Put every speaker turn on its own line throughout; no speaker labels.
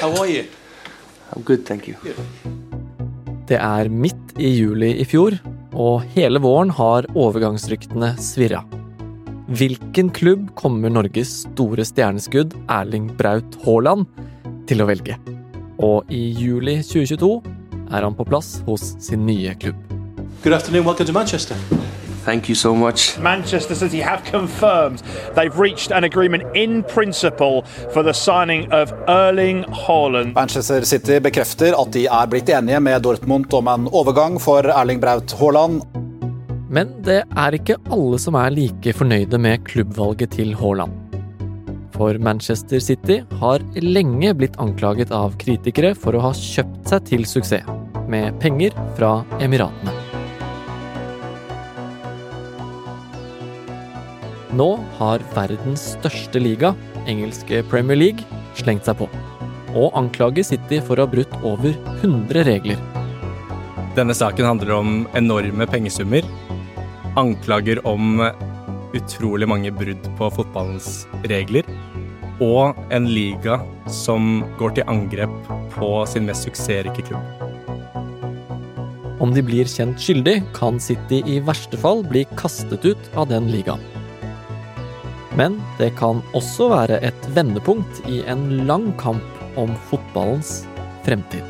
How are you?
I'm good, thank you.
Det er midt i juli i fjor, og hele våren har overgangsryktene svirra. Hvilken klubb kommer Norges store stjerneskudd Erling Braut Haaland til å velge? Og i juli 2022 er han på plass hos sin nye klubb.
Good afternoon, welcome to Manchester.
Thank you so much.
Manchester City have confirmed they've reached an agreement in principle for the signing of Erling Haaland.
Manchester City bekrefter at de er blitt enige med Dortmund om en overgang for Erling Braut Haaland.
Men det er ikke alle som er like fornøyde med klubbvalget til Haaland. For Manchester City har lenge blitt anklaget av kritikere for å ha kjøpt seg til suksess, med penger fra Emiratene. Nå har verdens største liga, engelske Premier League, slengt seg på. Og anklager City for å ha brutt over 100 regler.
Denne saken handler om enorme pengesummer, anklager om utrolig mange brudd på fotballens regler, og en liga som går til angrep på sin mest suksessrike klubb.
Om de blir kjent skyldig, kan City i verste fall bli kastet ut av den ligaen. Men det kan også være et vendepunkt i en lang kamp om fotballens fremtid.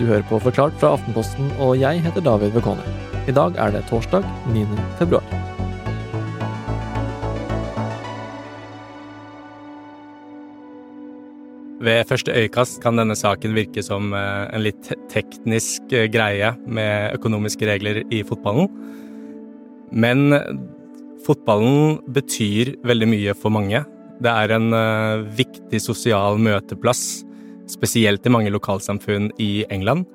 Du hører på Forklart fra Aftenposten, og jeg heter David Vekone. I dag er det torsdag 9. februar.
Ved første øyekast kan denne saken virke som eh, en litt teknisk eh, greie med økonomiske regler i fotballen. Men fotballen betyr veldig mye for mange. Det er en eh, viktig sosial møteplass, spesielt i mange lokalsamfunn i England.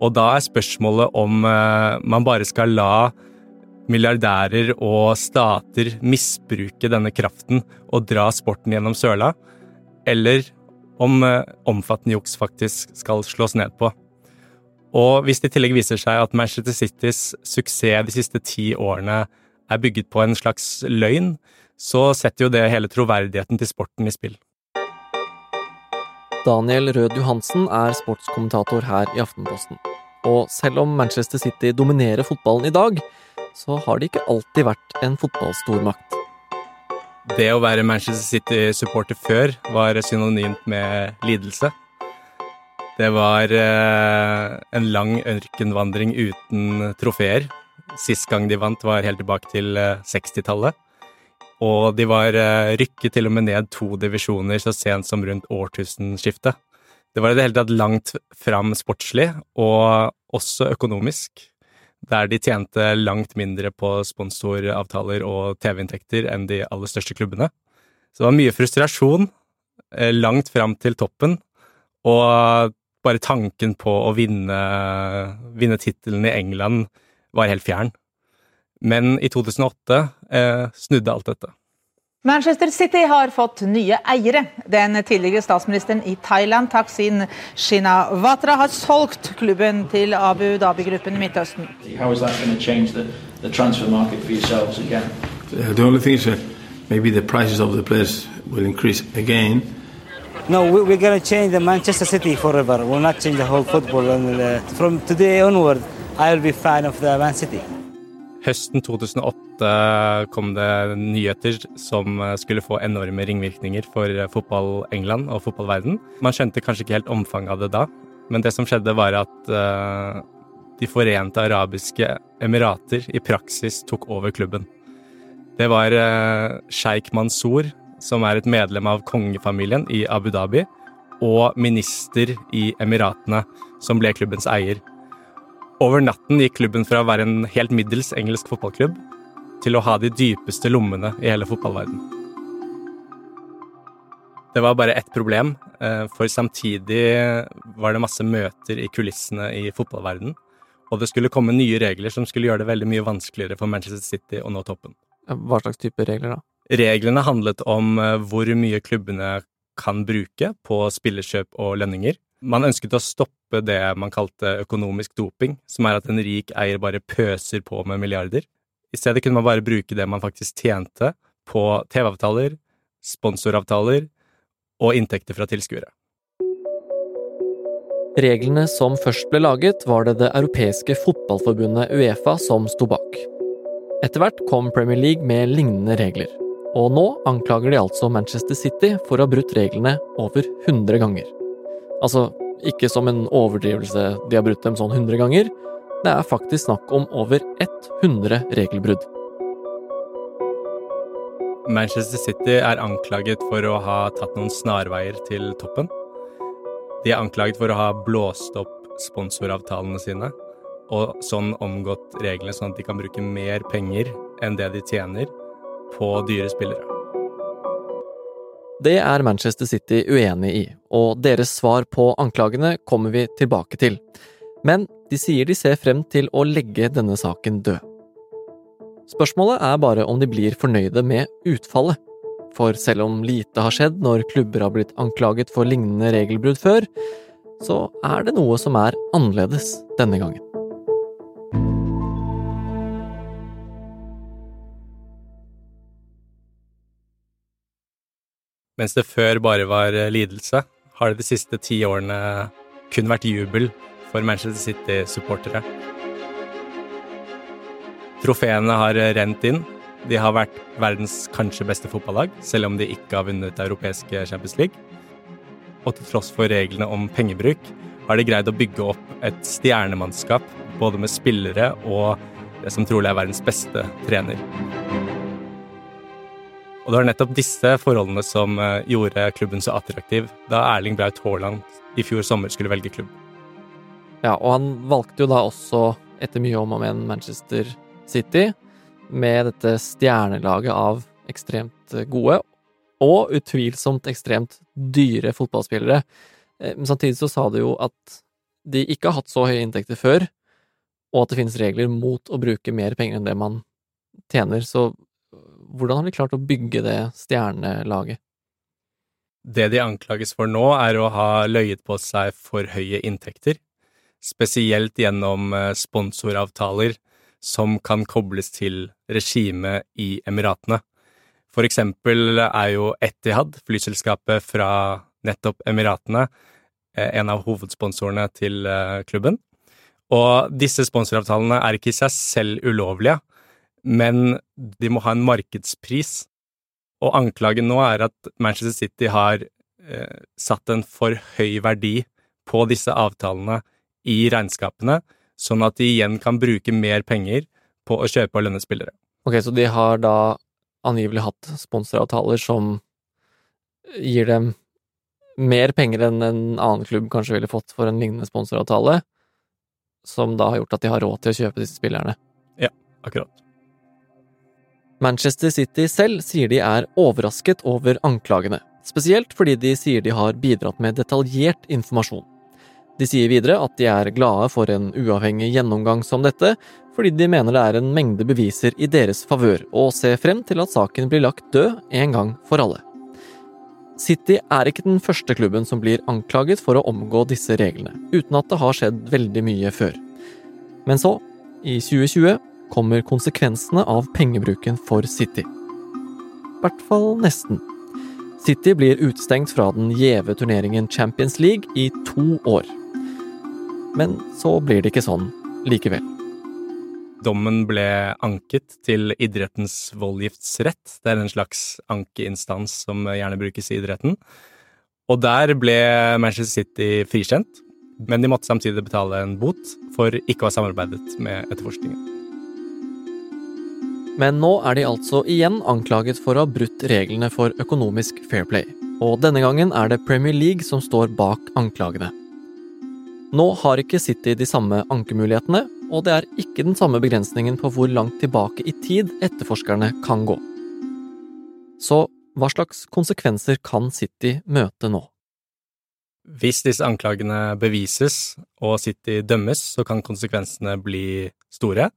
Og da er spørsmålet om man bare skal la milliardærer og stater misbruke denne kraften og dra sporten gjennom søla, eller om omfattende juks faktisk skal slås ned på. Og hvis det i tillegg viser seg at Manchester Citys suksess de siste ti årene er bygget på en slags løgn, så setter jo det hele troverdigheten til sporten i spill.
Daniel Rød Johansen er sportskommentator her i Aftenposten. Og selv om Manchester City dominerer fotballen i dag, så har det ikke alltid vært en fotballstormakt.
Det å være Manchester City-supporter før var synonymt med lidelse. Det var eh, en lang ørkenvandring uten trofeer. Sist gang de vant, var helt tilbake til 60-tallet. Og de var eh, rykket til og med ned to divisjoner så sent som rundt årtusenskiftet. Det var i det hele tatt langt fram sportslig, og også økonomisk der de tjente langt mindre på sponsoravtaler og TV-inntekter enn de aller største klubbene. Så det var mye frustrasjon langt fram til toppen, og bare tanken på å vinne, vinne tittelen i England var helt fjern. Men i 2008 eh, snudde alt dette.
Manchester City har fått nye eiere. Den tidligere statsministeren i Thailand, Taksin Shinawatra, har solgt klubben til Abu Dhabi-gruppen i Midtøsten.
How is that going to the, the transfer market for yourselves again?
Uh, the only thing is that maybe the prices of the players will increase again.
No, we, we're going to change the Manchester City forever. We'll not change the whole football. And, uh, from today onward, I will be fan of the Man City.
Høsten 2008 kom det nyheter som skulle få enorme ringvirkninger for fotball England og fotballverden. Man skjønte kanskje ikke helt omfanget av det da, men det som skjedde var at uh, De forente arabiske emirater i praksis tok over klubben. Det var sjeik Mansour, som er et medlem av kongefamilien i Abu Dhabi, og minister i Emiratene, som ble klubbens eier. Over natten gikk klubben fra å være en helt middels engelsk fotballklubb til å ha de dypeste lommene i hele fotballverden. Det var bare ett problem, for samtidig var det masse møter i kulissene i fotballverden, og det skulle komme nye regler som skulle gjøre det veldig mye vanskeligere for Manchester City å nå toppen.
Hva slags type regler da?
Reglene handlet om hvor mye klubbene kan bruke på spillerkjøp og lønninger. Man ønsket å stoppe det man kalte økonomisk doping, som er at en rik eier bare pøser på med milliarder. I stedet kunne man bare bruke det man faktisk tjente på TV-avtaler, sponsoravtaler og inntekter fra tilskuere.
Reglene som først ble laget, var det det europeiske fotballforbundet Uefa som sto bak. Etter hvert kom Premier League med lignende regler, og nå anklager de altså Manchester City for å ha brutt reglene over 100 ganger. Altså, ikke som en overdrivelse de har brutt dem sånn 100 ganger, det er faktisk snakk om over 100 regelbrudd.
Manchester City er anklaget for å ha tatt noen snarveier til toppen. De er anklaget for å ha blåst opp sponsoravtalene sine, og sånn omgått reglene sånn at de kan bruke mer penger enn det de tjener på dyre spillere.
Det er Manchester City uenig i, og deres svar på anklagene kommer vi tilbake til. Men de sier de ser frem til å legge denne saken død. Spørsmålet er bare om de blir fornøyde med utfallet. For selv om lite har skjedd når klubber har blitt anklaget for lignende regelbrudd før, så er det noe som er annerledes denne gangen.
Mens det før bare var lidelse, har det de siste ti årene kun vært jubel for Manchester City-supportere. Trofeene har rent inn, de har vært verdens kanskje beste fotballag, selv om de ikke har vunnet europeiske Champions League. Og til tross for reglene om pengebruk har de greid å bygge opp et stjernemannskap, både med spillere og det som trolig er verdens beste trener. Og det var nettopp disse forholdene som eh, gjorde klubben så attraktiv da Erling Braut Haaland i fjor sommer skulle velge klubb.
Ja, og han valgte jo da også, etter mye om og men, Manchester City med dette stjernelaget av ekstremt gode og utvilsomt ekstremt dyre fotballspillere. Eh, men samtidig så sa du jo at de ikke har hatt så høye inntekter før, og at det finnes regler mot å bruke mer penger enn det man tjener. Så hvordan har de klart å bygge det stjernelaget?
Det de anklages for nå, er å ha løyet på seg for høye inntekter, spesielt gjennom eh, sponsoravtaler som kan kobles til regimet i Emiratene. For eksempel er jo Etihad, flyselskapet fra nettopp Emiratene, eh, en av hovedsponsorene til eh, klubben. Og disse sponsoravtalene er ikke i seg selv ulovlige, men de må ha en markedspris. Og anklagen nå er at Manchester City har eh, satt en for høy verdi på disse avtalene i regnskapene, sånn at de igjen kan bruke mer penger på å kjøpe og lønne spillere.
Ok, så de har da angivelig hatt sponsoravtaler som gir dem mer penger enn en annen klubb kanskje ville fått for en lignende sponsoravtale, som da har gjort at de har råd til å kjøpe disse spillerne.
Ja, akkurat.
Manchester City selv sier de er overrasket over anklagene, spesielt fordi de sier de har bidratt med detaljert informasjon. De sier videre at de er glade for en uavhengig gjennomgang som dette, fordi de mener det er en mengde beviser i deres favør, og ser frem til at saken blir lagt død en gang for alle. City er ikke den første klubben som blir anklaget for å omgå disse reglene, uten at det har skjedd veldig mye før. Men så, i 2020, kommer konsekvensene av pengebruken for City. I hvert fall nesten. City blir utestengt fra den gjeve turneringen Champions League i to år. Men så blir det ikke sånn likevel.
Dommen ble anket til idrettens voldgiftsrett. Det er en slags ankeinstans som gjerne brukes i idretten. Og der ble Manchester City frikjent, men de måtte samtidig betale en bot for ikke å ha samarbeidet med etterforskningen.
Men nå er de altså igjen anklaget for å ha brutt reglene for økonomisk fair play. Og denne gangen er det Premier League som står bak anklagene. Nå har ikke City de samme ankemulighetene, og det er ikke den samme begrensningen på hvor langt tilbake i tid etterforskerne kan gå. Så hva slags konsekvenser kan City møte nå?
Hvis disse anklagene bevises og City dømmes, så kan konsekvensene bli store.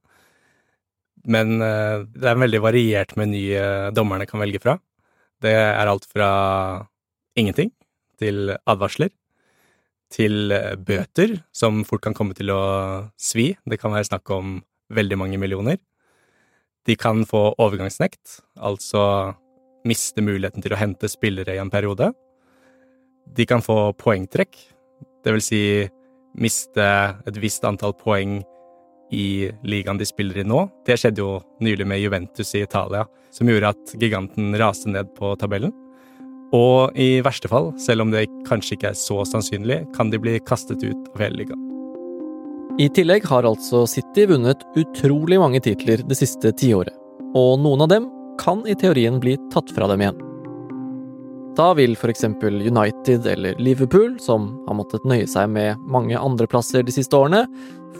Men eh, det er en veldig variert meny eh, dommerne kan velge fra. Det er alt fra ingenting til advarsler til eh, bøter, som fort kan komme til å svi. Det kan være snakk om veldig mange millioner. De kan få overgangsnekt, altså miste muligheten til å hente spillere i en periode. De kan få poengtrekk, det vil si miste et visst antall poeng i ligaen de spiller i nå. Det skjedde jo nylig med Juventus i Italia, som gjorde at giganten raste ned på tabellen. Og i verste fall, selv om det kanskje ikke er så sannsynlig, kan de bli kastet ut av hele ligaen.
I tillegg har altså City vunnet utrolig mange titler det siste tiåret, og noen av dem kan i teorien bli tatt fra dem igjen. Da vil eksempel United eller Liverpool, som har måttet nøye seg med mange andreplasser de siste årene,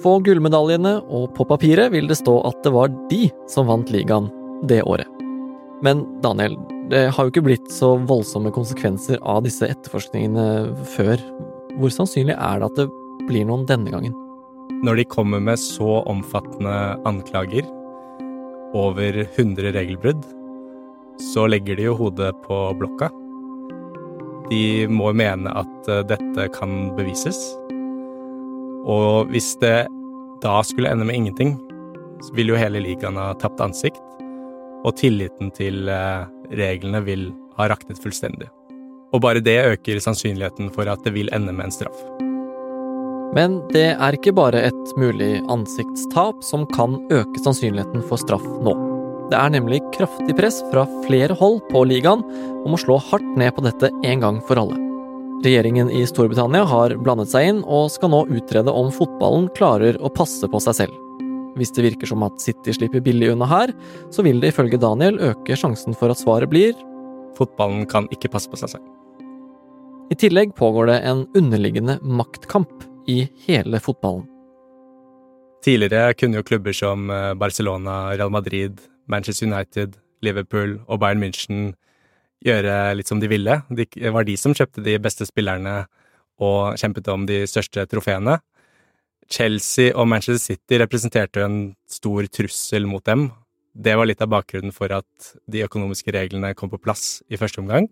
få gullmedaljene, og på papiret vil det stå at det var de som vant ligaen det året. Men Daniel, det har jo ikke blitt så voldsomme konsekvenser av disse etterforskningene før. Hvor sannsynlig er det at det blir noen denne gangen?
Når de kommer med så omfattende anklager, over 100 regelbrudd, så legger de jo hodet på blokka. De må mene at eh, dette kan bevises. Og hvis det da skulle ende med ingenting, så vil jo hele ligaen ha tapt ansikt, og tilliten til eh, reglene vil ha raknet fullstendig. Og bare det øker sannsynligheten for at det vil ende med en straff.
Men det er ikke bare et mulig ansiktstap som kan øke sannsynligheten for straff nå. Det er nemlig kraftig press fra flere hold på ligaen om å slå hardt ned på dette en gang for alle. Regjeringen i Storbritannia har blandet seg inn og skal nå utrede om fotballen klarer å passe på seg selv. Hvis det virker som at City slipper billig unna her, så vil det ifølge Daniel øke sjansen for at svaret blir
Fotballen kan ikke passe på seg selv.
I tillegg pågår det en underliggende maktkamp i hele fotballen.
Tidligere kunne jo klubber som eh, Barcelona, Real Madrid, Manchester United, Liverpool og Bayern München gjøre litt som de ville. Det var de som kjøpte de beste spillerne og kjempet om de største trofeene. Chelsea og Manchester City representerte en stor trussel mot dem. Det var litt av bakgrunnen for at de økonomiske reglene kom på plass i første omgang.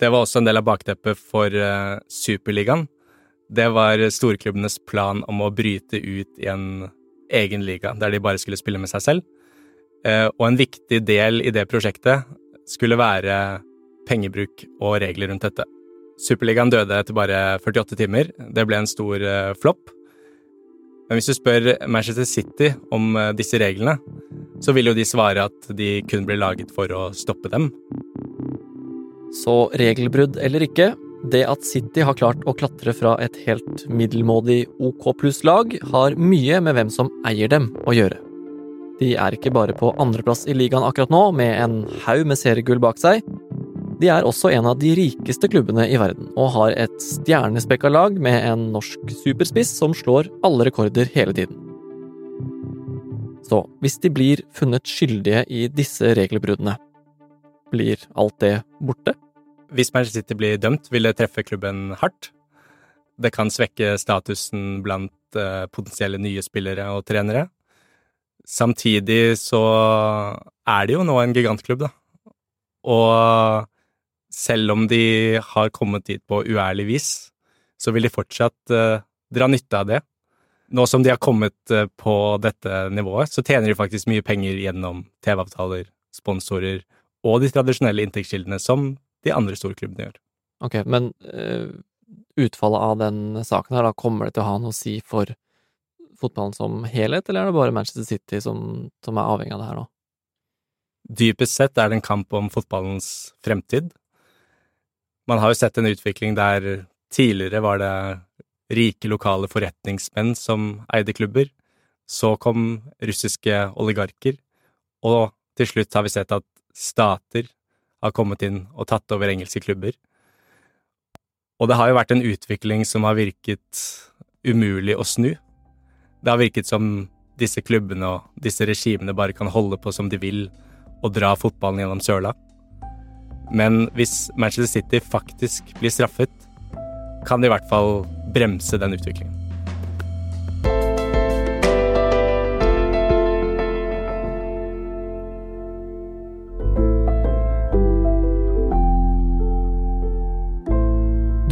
Det var også en del av bakteppet for uh, Superligaen. Det var storklubbenes plan om å bryte ut i en egen liga, der de bare skulle spille med seg selv. Uh, og en viktig del i det prosjektet skulle være pengebruk og regler rundt dette. Superligaen døde etter bare 48 timer. Det ble en stor uh, flopp. Men hvis du spør Manchester City om uh, disse reglene, så vil jo de svare at de kun ble laget for å stoppe dem.
Så regelbrudd eller ikke, det at City har klart å klatre fra et helt middelmådig OK pluss-lag, har mye med hvem som eier dem å gjøre. De er ikke bare på andreplass i ligaen akkurat nå, med en haug med seriegull bak seg. De er også en av de rikeste klubbene i verden, og har et stjernespekka lag med en norsk superspiss som slår alle rekorder hele tiden. Så hvis de blir funnet skyldige i disse regelbruddene, blir alt det borte?
Hvis Manchester City blir dømt, vil det treffe klubben hardt. Det kan svekke statusen blant uh, potensielle nye spillere og trenere. Samtidig så er det jo nå en gigantklubb, da. Og selv om de har kommet dit på uærlig vis, så vil de fortsatt uh, dra nytte av det. Nå som de har kommet uh, på dette nivået, så tjener de faktisk mye penger gjennom TV-avtaler, sponsorer og de tradisjonelle inntektskildene som de andre storklubbene gjør.
Ok, men uh, utfallet av den saken her, da, kommer det til å ha noe å si for fotballen som helhet, eller er det bare Manchester City som, som er avhengig av det her nå?
Dypest sett er det en kamp om fotballens fremtid. Man har jo sett en utvikling der tidligere var det rike lokale forretningsmenn som eide klubber. Så kom russiske oligarker, og til slutt har vi sett at stater har kommet inn og tatt over engelske klubber. Og det har jo vært en utvikling som har virket umulig å snu. Det har virket som disse klubbene og disse regimene bare kan holde på som de vil og dra fotballen gjennom søla. Men hvis Manchester City faktisk blir straffet, kan de i hvert fall bremse den utviklingen.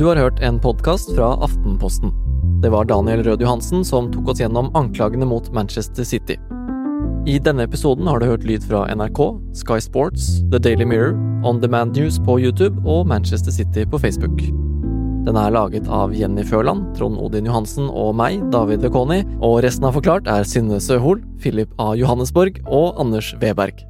Du har hørt en podkast fra Aftenposten. Det var Daniel Rød Johansen som tok oss gjennom anklagene mot Manchester City. I denne episoden har du hørt lyd fra NRK, Sky Sports, The Daily Mirror, On Demand News på YouTube og Manchester City på Facebook. Den er laget av Jenny Førland, Trond Odin Johansen og meg, David Vekoni. Og resten av Forklart er Synne Søhol, Philip A. Johannesborg og Anders Weberg.